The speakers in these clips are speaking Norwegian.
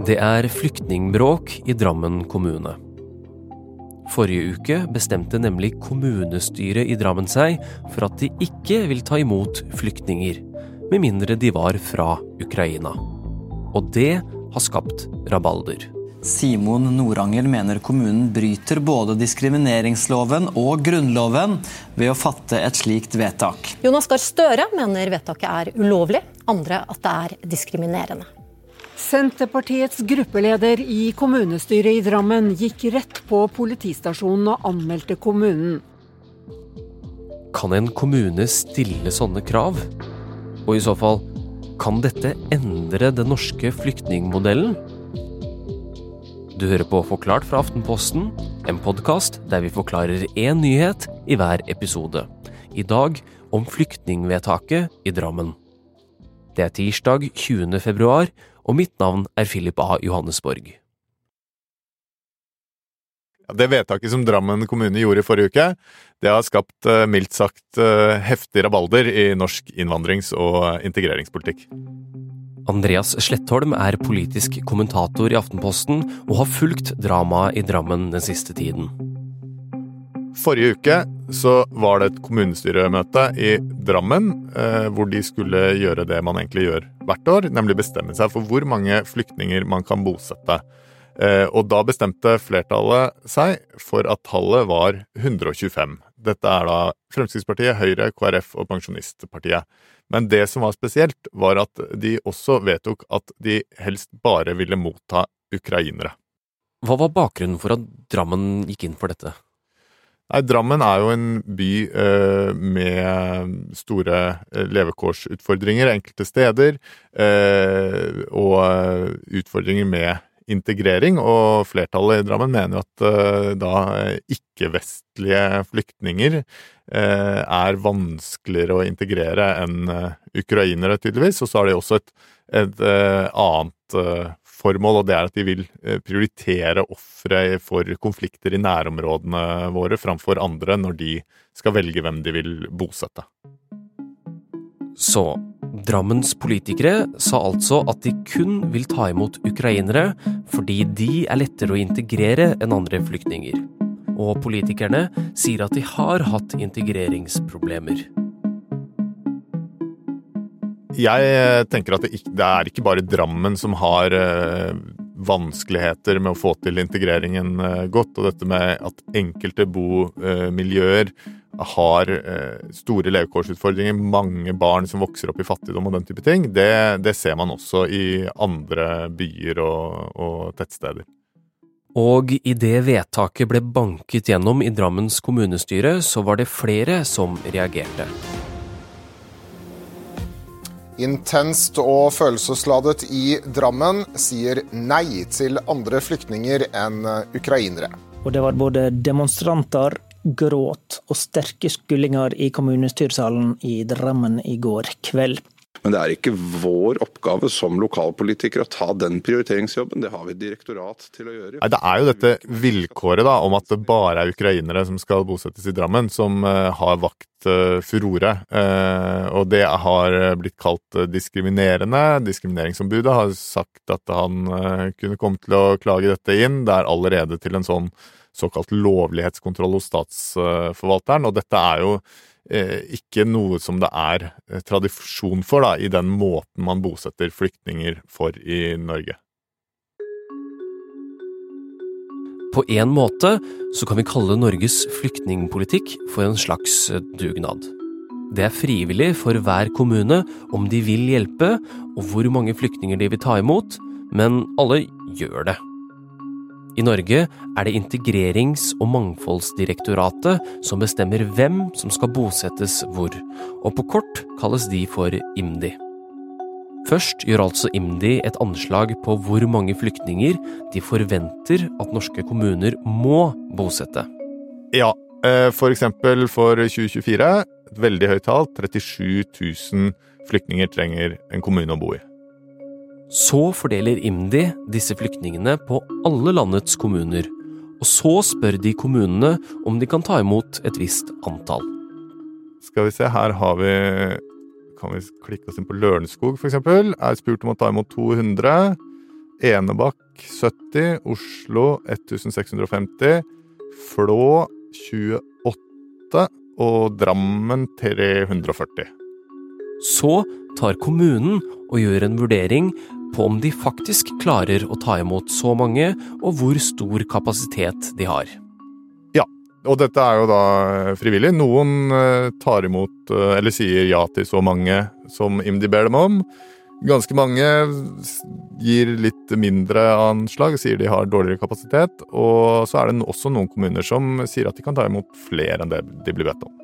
Det er flyktningbråk i Drammen kommune. Forrige uke bestemte nemlig kommunestyret i Drammen seg for at de ikke vil ta imot flyktninger, med mindre de var fra Ukraina. Og det har skapt rabalder. Simon Norangel mener kommunen bryter både diskrimineringsloven og Grunnloven ved å fatte et slikt vedtak. Jonas Gahr Støre mener vedtaket er ulovlig, andre at det er diskriminerende. Senterpartiets gruppeleder i kommunestyret i Drammen gikk rett på politistasjonen og anmeldte kommunen. Kan en kommune stille sånne krav? Og i så fall, kan dette endre den norske flyktningmodellen? Du hører på Forklart fra Aftenposten, en podkast der vi forklarer én nyhet i hver episode. I dag om flyktningvedtaket i Drammen. Det er tirsdag 20. februar, og mitt navn er Philip A. Johannesborg. Det vedtaket som Drammen kommune gjorde i forrige uke, det har skapt eh, mildt sagt eh, heftig rabalder i norsk innvandrings- og integreringspolitikk. Andreas Slettholm er politisk kommentator i Aftenposten og har fulgt dramaet i Drammen den siste tiden. Forrige uke så var det et kommunestyremøte i Drammen eh, hvor de skulle gjøre det man egentlig gjør hvert år, nemlig bestemme seg for hvor mange flyktninger man kan bosette. Eh, og da bestemte flertallet seg for at tallet var 125. Dette er da Fremskrittspartiet, Høyre, KrF og Pensjonistpartiet. Men det som var spesielt, var at de også vedtok at de helst bare ville motta ukrainere. Hva var bakgrunnen for at Drammen gikk inn for dette? Nei, Drammen er jo en by eh, med store eh, levekårsutfordringer enkelte steder, eh, og eh, utfordringer med integrering, og flertallet i Drammen mener at uh, da ikke-vestlige flyktninger er vanskeligere å integrere enn ukrainere, tydeligvis. Og så har de også et, et annet formål, og det er at de vil prioritere ofre for konflikter i nærområdene våre framfor andre når de skal velge hvem de vil bosette. Så Drammens politikere sa altså at de kun vil ta imot ukrainere fordi de er lettere å integrere enn andre flyktninger. Og politikerne sier at de har hatt integreringsproblemer. Jeg tenker at det, ikke, det er ikke bare Drammen som har eh, vanskeligheter med å få til integreringen eh, godt, og dette med at enkelte bomiljøer har eh, store levekårsutfordringer, mange barn som vokser opp i fattigdom og den type ting, det, det ser man også i andre byer og, og tettsteder. Og idet vedtaket ble banket gjennom i Drammens kommunestyre, så var det flere som reagerte. Intenst og følelsesladet i Drammen sier nei til andre flyktninger enn ukrainere. Og det var både demonstranter, gråt og sterke skullinger i kommunestyresalen i Drammen i går kveld. Men det er ikke vår oppgave som lokalpolitikere å ta den prioriteringsjobben. Det har vi direktorat til å gjøre. Nei, det er jo dette vilkåret da, om at det bare er ukrainere som skal bosettes i Drammen, som uh, har vakt uh, furore. Uh, og det har blitt kalt diskriminerende. Diskrimineringsombudet har sagt at han kunne komme til å klage dette inn. Det er allerede til en sånn såkalt lovlighetskontroll hos statsforvalteren. Og dette er jo eh, ikke noe som det er eh, tradisjon for da, i den måten man bosetter flyktninger for i Norge. På en måte så kan vi kalle Norges flyktningpolitikk for en slags eh, dugnad. Det er frivillig for hver kommune om de vil hjelpe, og hvor mange flyktninger de vil ta imot, men alle gjør det. I Norge er det Integrerings- og mangfoldsdirektoratet som bestemmer hvem som skal bosettes hvor, og på kort kalles de for IMDi. Først gjør altså IMDi et anslag på hvor mange flyktninger de forventer at norske kommuner må bosette. Ja, eh, for eksempel for 2024, et veldig høyt tall, 37 000 flyktninger trenger en kommune å bo i. Så fordeler IMDi disse flyktningene på alle landets kommuner, og så spør de kommunene om de kan ta imot et visst antall. Skal vi se, her har vi Kan vi klikke oss inn på Lørenskog, f.eks. Er spurt om å ta imot 200. Enebakk 70, Oslo 1650, Flå 28 og Drammen 340. Så tar kommunen og gjør en vurdering på om de faktisk klarer å ta imot så mange, og hvor stor kapasitet de har. Ja, og dette er jo da frivillig. Noen eh, tar imot eh, eller sier ja til så mange som IMDi ber dem om. Ganske mange gir litt mindre anslag, sier de har dårligere kapasitet. Og så er det også noen kommuner som sier at de kan ta imot flere enn det de blir bedt om.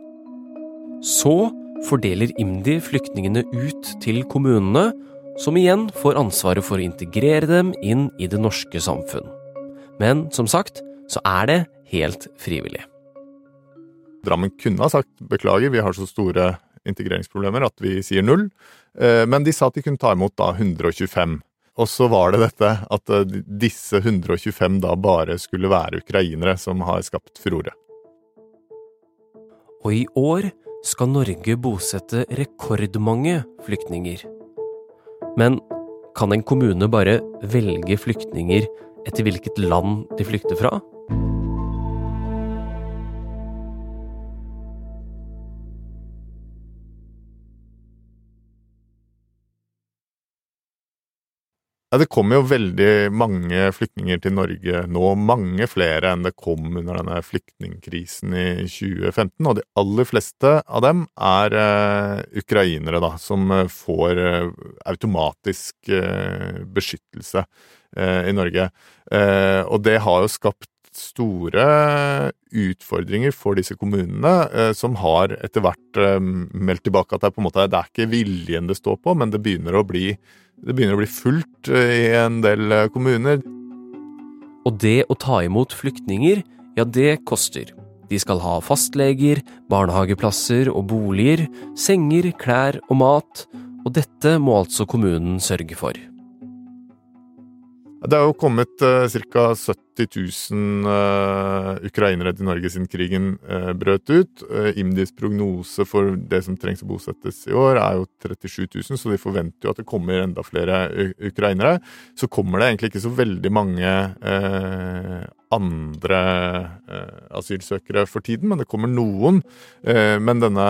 Så fordeler IMDi flyktningene ut til kommunene, som igjen får ansvaret for å integrere dem inn i det norske samfunn. Men som sagt, så er det helt frivillig. Drammen kunne ha sagt beklager, vi har så store integreringsproblemer at vi sier null, eh, men de sa at de kunne ta imot da 125. Og så var det dette at eh, disse 125 da bare skulle være ukrainere som har skapt furore. Og i år skal Norge bosette rekordmange flyktninger. Men kan en kommune bare velge flyktninger etter hvilket land de flykter fra? Det kommer jo veldig mange flyktninger til Norge nå, mange flere enn det kom under denne flyktningkrisen i 2015. Og de aller fleste av dem er uh, ukrainere, da, som uh, får uh, automatisk beskyttelse i Norge. og det har jo skapt store utfordringer for disse kommunene, som har etter hvert meldt tilbake at det er på en måte det er ikke viljen det står på, men det begynner å bli begynner å bli fullt eh, i en del eh, kommuner. Og det å ta imot flyktninger, ja, det koster. De skal ha fastleger, barnehageplasser og boliger, senger, klær og mat, og dette må altså kommunen sørge for. Det er jo kommet uh, ca. 70 000 uh, ukrainere til Norge siden krigen uh, brøt ut. Uh, IMDis prognose for det som trengs å bosettes i år, er jo 37 000, så de forventer jo at det kommer enda flere ukrainere. Så kommer det egentlig ikke så veldig mange andre asylsøkere for tiden, men det kommer noen. men denne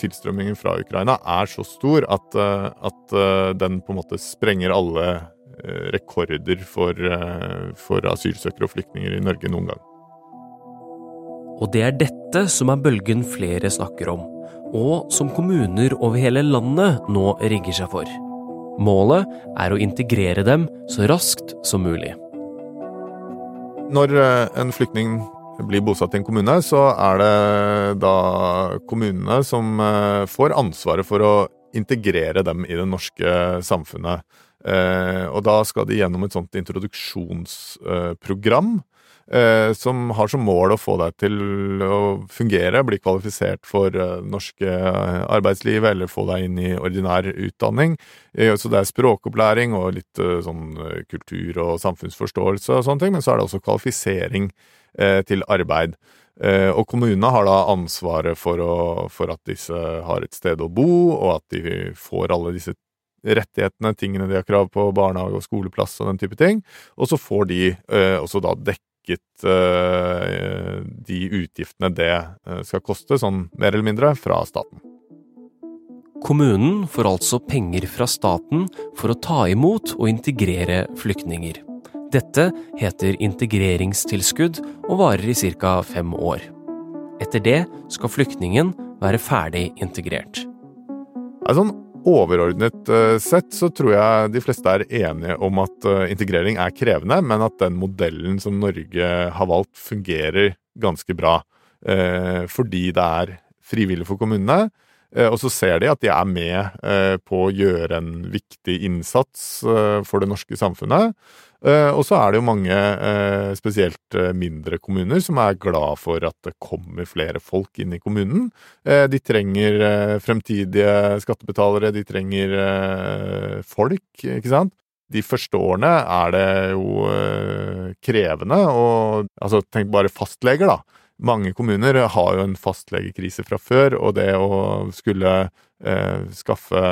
tilstrømmingen fra Ukraina er så stor at, at den på en måte sprenger alle Eh, rekorder for, eh, for asylsøkere og flyktninger i Norge noen gang. Og det er dette som er bølgen flere snakker om, og som kommuner over hele landet nå rigger seg for. Målet er å integrere dem så raskt som mulig. Når eh, en flyktning blir bosatt i en kommune, så er det da kommunene som får ansvaret for å integrere dem i det norske samfunnet. Eh, og da skal de gjennom et sånt introduksjonsprogram. Eh, som har som mål å få deg til å fungere, bli kvalifisert for eh, norske arbeidslivet eller få deg inn i ordinær utdanning. Så det er språkopplæring og litt sånn kultur og samfunnsforståelse og sånne ting, men så er det også kvalifisering til arbeid. Og kommunene har da ansvaret for, å, for at disse har et sted å bo, og at de får alle disse rettighetene, tingene de har krav på, barnehage og skoleplass og den type ting. Og så får de eh, også da dekket eh, de utgiftene det eh, skal koste, sånn mer eller mindre, fra staten. Kommunen får altså penger fra staten for å ta imot og integrere flyktninger. Dette heter integreringstilskudd og varer i ca. fem år. Etter det skal flyktningen være ferdig integrert. Det er sånn overordnet eh, sett så tror jeg de fleste er enige om at eh, integrering er krevende, men at den modellen som Norge har valgt, fungerer ganske bra. Eh, fordi det er frivillig for kommunene. Og så ser de at de er med på å gjøre en viktig innsats for det norske samfunnet. Eh, og så er det jo mange, eh, spesielt eh, mindre kommuner, som er glad for at det kommer flere folk inn i kommunen. De trenger fremtidige skattebetalere, de trenger folk, ikke sant. De første årene er det jo krevende, og altså, tenk bare fastleger, da. Mange kommuner har jo en fastlegekrise fra før, og det å skulle eh, skaffe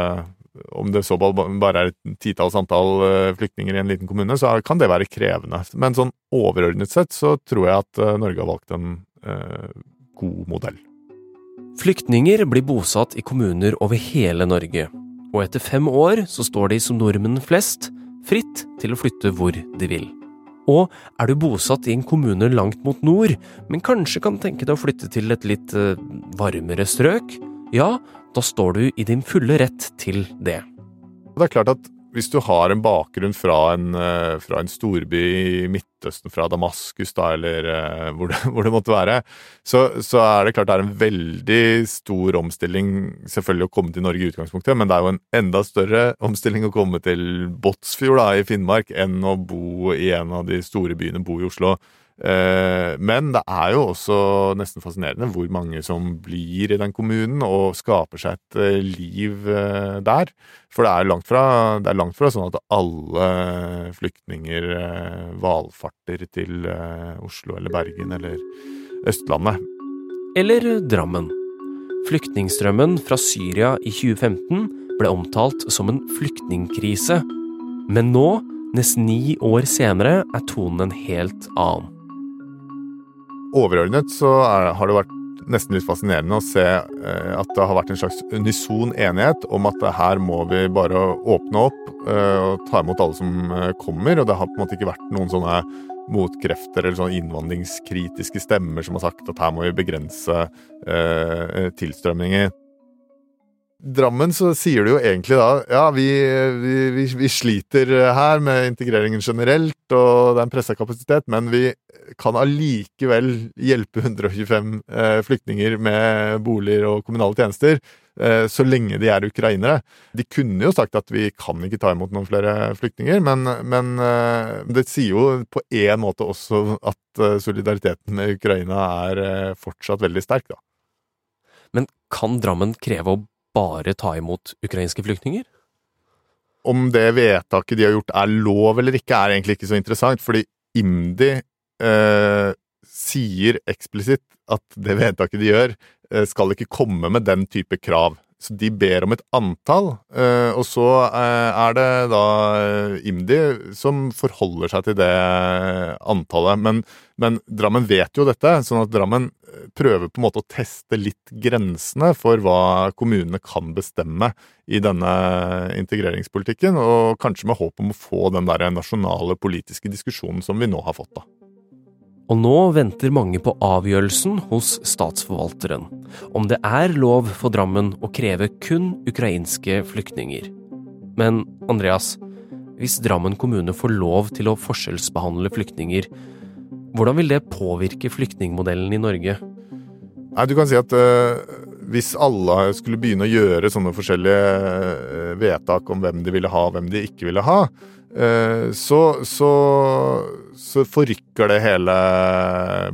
om det så bare er et titalls antall eh, flyktninger i en liten kommune, så kan det være krevende. Men sånn overordnet sett så tror jeg at eh, Norge har valgt en eh, god modell. Flyktninger blir bosatt i kommuner over hele Norge, og etter fem år så står de som nordmenn flest fritt til å flytte hvor de vil. Og er du bosatt i en kommune langt mot nord, men kanskje kan tenke deg å flytte til et litt varmere strøk, ja, da står du i din fulle rett til det. Det er klart at hvis du har en bakgrunn fra en, eh, fra en storby i Midtøsten, fra Damaskus da, eller uh, hvor, det, hvor, det, måtte være, så, så, er det klart det er en veldig stor omstilling selvfølgelig å komme til Norge i utgangspunktet, men det er jo en enda større omstilling å komme til Båtsfjord i Finnmark enn å bo i en av de store byene, bo i Oslo. Eh, men det er jo også nesten fascinerende hvor mange som blir i den kommunen og skaper seg et eh, liv eh, der. For det er langt fra, er langt fra sånn at alle flyktninger valfarter til Oslo eller Bergen eller Østlandet. Eller Drammen. Flyktningstrømmen fra Syria i 2015 ble omtalt som en flyktningkrise. Men nå, nesten ni år senere, er tonen en helt annen overordnet så er, har det vært nesten litt fascinerende å se eh, at det har vært en slags unison enighet om at her må vi bare åpne opp eh, og ta imot alle som eh, kommer. Og det har på en måte ikke vært noen sånne motkrefter eller sånne innvandringskritiske stemmer som har sagt at her må vi begrense tilstrømningen. Drammen så sier du jo egentlig da ja, vi, vi, vi, sliter her med integreringen generelt, og det er en pressa kapasitet, men vi kan allikevel hjelpe 125 eh, flyktninger med boliger og kommunale tjenester eh, så lenge de er ukrainere. De kunne jo sagt at vi kan ikke ta imot noen flere flyktninger, men, men eh, det sier jo på en måte også at eh, solidariteten med Ukraina er eh, fortsatt veldig sterk, da. Men kan Drammen kreve å bare ta imot ukrainske flyktninger? Om det vedtaket de har gjort er lov eller ikke, er egentlig ikke så interessant. Fordi IMDi eh, sier eksplisitt at det vedtaket de gjør, eh, skal ikke komme med den type krav. Så de ber om et antall, eh, og så eh, er det da eh, IMDi som forholder seg til det antallet. Men, men, Drammen vet jo dette, sånn at Drammen prøver på en måte å teste litt grensene for hva kommunene kan bestemme i denne integreringspolitikken, og kanskje med håp om å få den der nasjonale politiske diskusjonen som vi nå har fått. da. Og nå venter mange på avgjørelsen hos statsforvalteren, om det er lov for Drammen å kreve kun ukrainske flyktninger. Men Andreas, hvis Drammen kommune får lov til å forskjellsbehandle flyktninger, hvordan vil det påvirke flyktningmodellen i Norge? Nei, du kan si at uh, hvis alle skulle begynne å gjøre sånne forskjellige uh, vedtak om hvem de ville ha og hvem de ikke ville ha, uh, så, så så forrykker det hele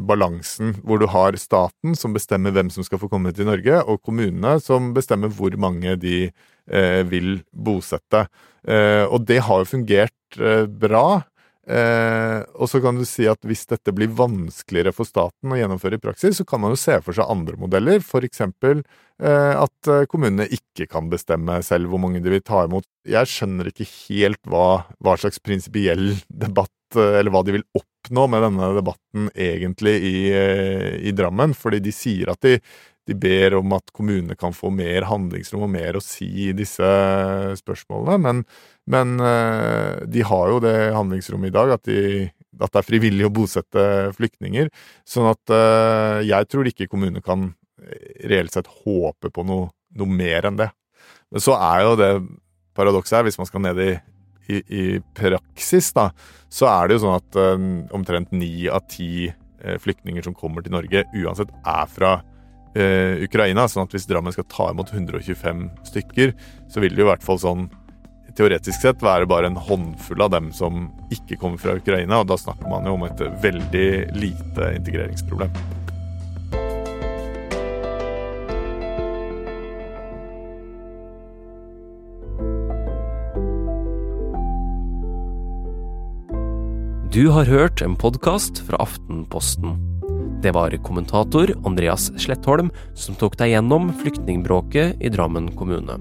balansen, hvor du har staten som bestemmer hvem som skal få komme til Norge, og kommunene som bestemmer hvor mange de uh, vil bosette. Eh, og det har jo fungert eh, bra. Eh, og så kan du si at hvis dette blir vanskeligere for staten å gjennomføre i praksis, så kan man jo se for seg andre modeller, f.eks. Eh, at eh, kommunene ikke kan bestemme selv hvor mange de vil ta imot. Jeg skjønner ikke helt hva, hva slags prinsipiell debatt, eh, eller hva de vil oppnå med denne debatten egentlig i, eh, i Drammen, fordi de sier at de de ber om at kommunene kan få mer handlingsrom og mer å si i disse spørsmålene. Men, men eh, de har jo det handlingsrommet i dag at, de, at, det er frivillig å bosette flyktninger. Sånn at eh, jeg tror ikke kommunene kan reelt sett håpe på noe, noe mer enn det. Men så er jo det paradokset her, hvis man skal ned i i, i, praksis, da, så er det jo sånn at um, omtrent ni av ti flyktninger som kommer til Norge, uansett er fra eh, Ukraina. sånn at hvis Drammen skal ta imot 125 stykker, så vil det jo i hvert fall sånn teoretisk sett være bare en håndfull av dem som ikke kommer fra Ukraina. Og da snakker man jo om et veldig lite integreringsproblem. Du har hørt en podkast fra Aftenposten. Det var kommentator Andreas Slettholm som tok deg gjennom flyktningbråket i Drammen kommune.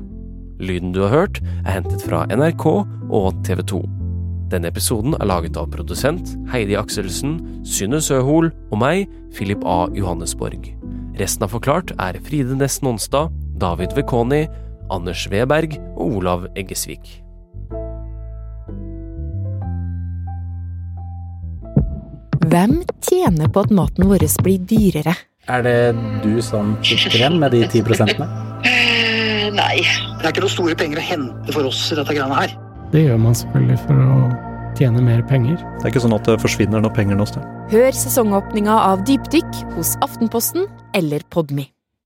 Lyden du har hørt, er hentet fra NRK og TV 2. Denne episoden er laget av produsent Heidi Akselsen, Synne Søhol og meg, Philip A. Johannesborg. Resten av Forklart er Fride Nesten Onsdag, David Vekoni, Anders Weberg og Olav Eggesvik. Hvem tjener på at maten vår blir dyrere? Er det du som sitter igjen med de ti prosentene? Eh, nei. Det er ikke noen store penger å hente for oss i dette greiene her. Det gjør man selvfølgelig for å tjene mer penger. Det er ikke sånn at det forsvinner noen penger noe sted. Hør sesongåpninga av Dypdykk hos Aftenposten eller Podmy.